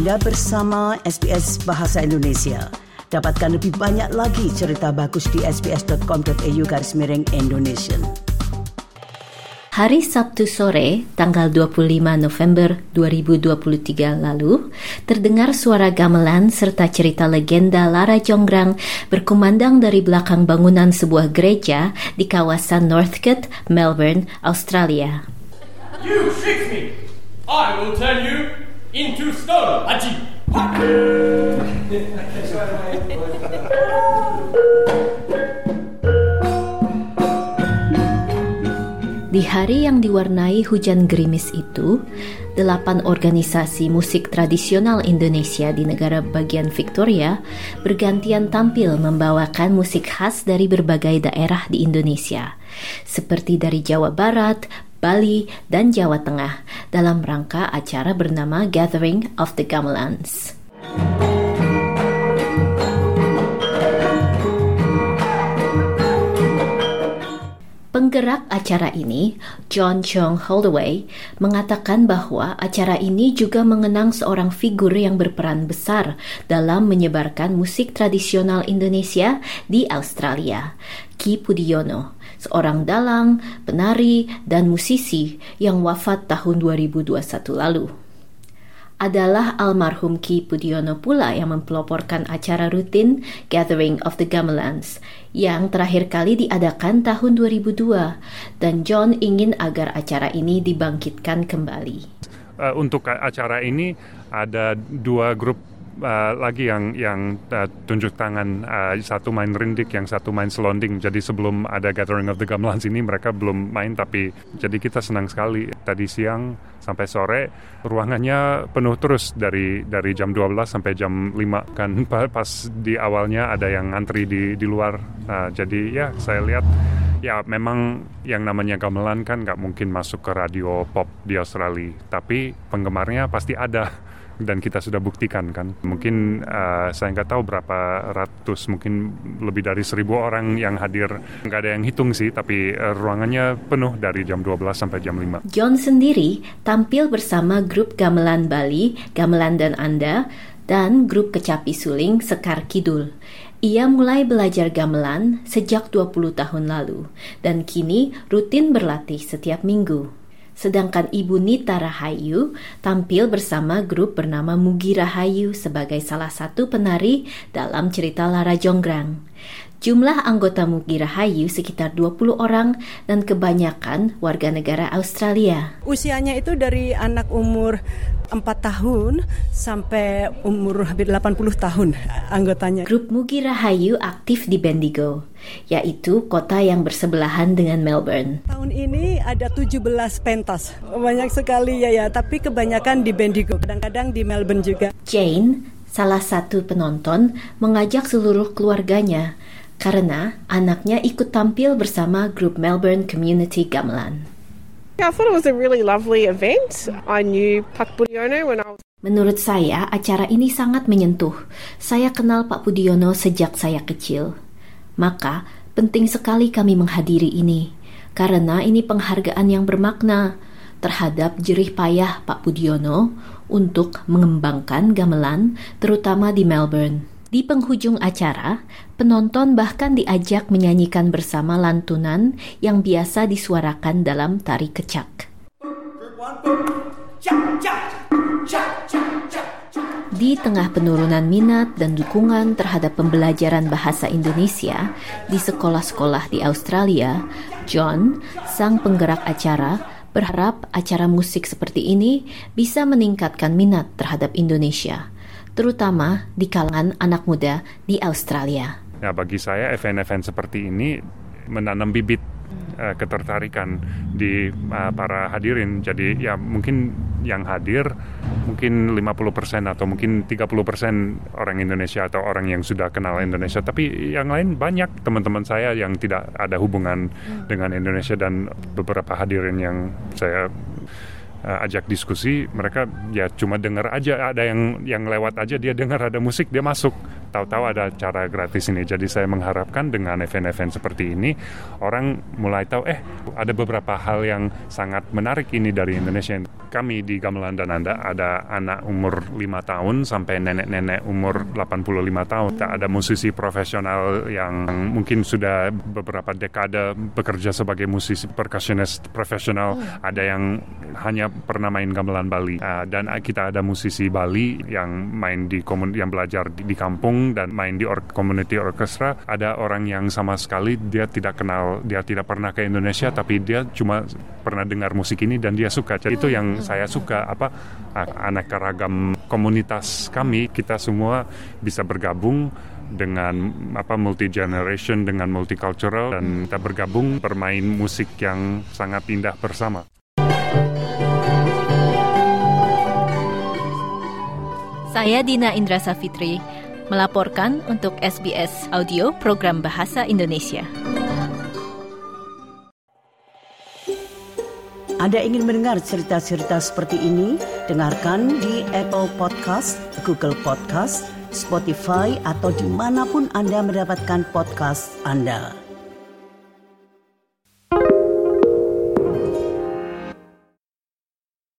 Anda bersama SBS Bahasa Indonesia. Dapatkan lebih banyak lagi cerita bagus di sbs.com.au garis miring Indonesia. Hari Sabtu sore, tanggal 25 November 2023 lalu, terdengar suara gamelan serta cerita legenda Lara Jonggrang berkumandang dari belakang bangunan sebuah gereja di kawasan Northcote, Melbourne, Australia. You tricked me! I will turn you into stone, Haji! Di hari yang diwarnai hujan gerimis itu, delapan organisasi musik tradisional Indonesia di negara bagian Victoria bergantian tampil membawakan musik khas dari berbagai daerah di Indonesia, seperti dari Jawa Barat, Bali, dan Jawa Tengah dalam rangka acara bernama Gathering of the Gamelans. Penggerak acara ini, John Chong Holdaway, mengatakan bahwa acara ini juga mengenang seorang figur yang berperan besar dalam menyebarkan musik tradisional Indonesia di Australia, Ki Pudiono, seorang dalang, penari, dan musisi yang wafat tahun 2021 lalu adalah almarhum Ki Pudiono pula yang mempeloporkan acara rutin Gathering of the Gamelans yang terakhir kali diadakan tahun 2002 dan John ingin agar acara ini dibangkitkan kembali. Uh, untuk acara ini ada dua grup uh, lagi yang yang uh, tunjuk tangan uh, satu main rindik yang satu main selonding. Jadi sebelum ada Gathering of the Gamelans ini mereka belum main tapi jadi kita senang sekali. Tadi siang sampai sore ruangannya penuh terus dari dari jam 12 sampai jam 5 kan pas di awalnya ada yang antri di di luar. Nah, jadi ya saya lihat ya memang yang namanya gamelan kan nggak mungkin masuk ke radio pop di Australia. Tapi penggemarnya pasti ada dan kita sudah buktikan kan? Mungkin uh, saya nggak tahu berapa ratus mungkin lebih dari seribu orang yang hadir. Nggak ada yang hitung sih tapi uh, ruangannya penuh dari jam 12 sampai jam 5 John sendiri tampil bersama grup gamelan Bali Gamelan dan Anda dan grup kecapi suling Sekar Kidul. Ia mulai belajar gamelan sejak 20 tahun lalu dan kini rutin berlatih setiap minggu sedangkan Ibu Nita Rahayu tampil bersama grup bernama Mugi Rahayu sebagai salah satu penari dalam cerita Lara Jonggrang. Jumlah anggota Mugi Rahayu sekitar 20 orang dan kebanyakan warga negara Australia. Usianya itu dari anak umur 4 tahun sampai umur hampir 80 tahun anggotanya. Grup Mugi Rahayu aktif di Bendigo, yaitu kota yang bersebelahan dengan Melbourne. Tahun ini ada 17 pentas. Banyak sekali ya ya, tapi kebanyakan di Bendigo, kadang-kadang di Melbourne juga. Jane, salah satu penonton, mengajak seluruh keluarganya karena anaknya ikut tampil bersama grup Melbourne Community Gamelan. I thought it was a really lovely event. I knew Pak Budiono when I was Menurut saya, acara ini sangat menyentuh. Saya kenal Pak Budiono sejak saya kecil. Maka, penting sekali kami menghadiri ini, karena ini penghargaan yang bermakna terhadap jerih payah Pak Budiono untuk mengembangkan gamelan, terutama di Melbourne. Di penghujung acara, penonton bahkan diajak menyanyikan bersama lantunan yang biasa disuarakan dalam tari kecak. Di tengah penurunan minat dan dukungan terhadap pembelajaran bahasa Indonesia di sekolah-sekolah di Australia, John, sang penggerak acara, berharap acara musik seperti ini bisa meningkatkan minat terhadap Indonesia terutama di kalangan anak muda di Australia. Ya, bagi saya event-event seperti ini menanam bibit uh, ketertarikan di uh, para hadirin. Jadi ya mungkin yang hadir mungkin 50% atau mungkin 30% orang Indonesia atau orang yang sudah kenal Indonesia. Tapi yang lain banyak teman-teman saya yang tidak ada hubungan hmm. dengan Indonesia dan beberapa hadirin yang saya uh, ajak diskusi mereka ya cuma dengar aja ada yang yang lewat aja dia dengar ada musik dia masuk tahu-tahu ada acara gratis ini. Jadi saya mengharapkan dengan event-event seperti ini orang mulai tahu eh ada beberapa hal yang sangat menarik ini dari Indonesia. Kami di Gamelan dan Anda ada anak umur 5 tahun sampai nenek-nenek umur 85 tahun. Ada musisi profesional yang mungkin sudah beberapa dekade bekerja sebagai musisi percussionist profesional. Ada yang hanya pernah main gamelan Bali uh, dan kita ada musisi Bali yang main di komun yang belajar di, di kampung dan main di or community orchestra. Ada orang yang sama sekali dia tidak kenal, dia tidak pernah ke Indonesia tapi dia cuma pernah dengar musik ini dan dia suka. Jadi itu yang saya suka apa anak ragam komunitas kami kita semua bisa bergabung dengan apa multi generation dengan multicultural dan kita bergabung bermain musik yang sangat indah bersama. Saya Dina Indra Safitri melaporkan untuk SBS Audio Program Bahasa Indonesia. Anda ingin mendengar cerita-cerita seperti ini? Dengarkan di Apple Podcast, Google Podcast, Spotify, atau di mana pun Anda mendapatkan podcast Anda.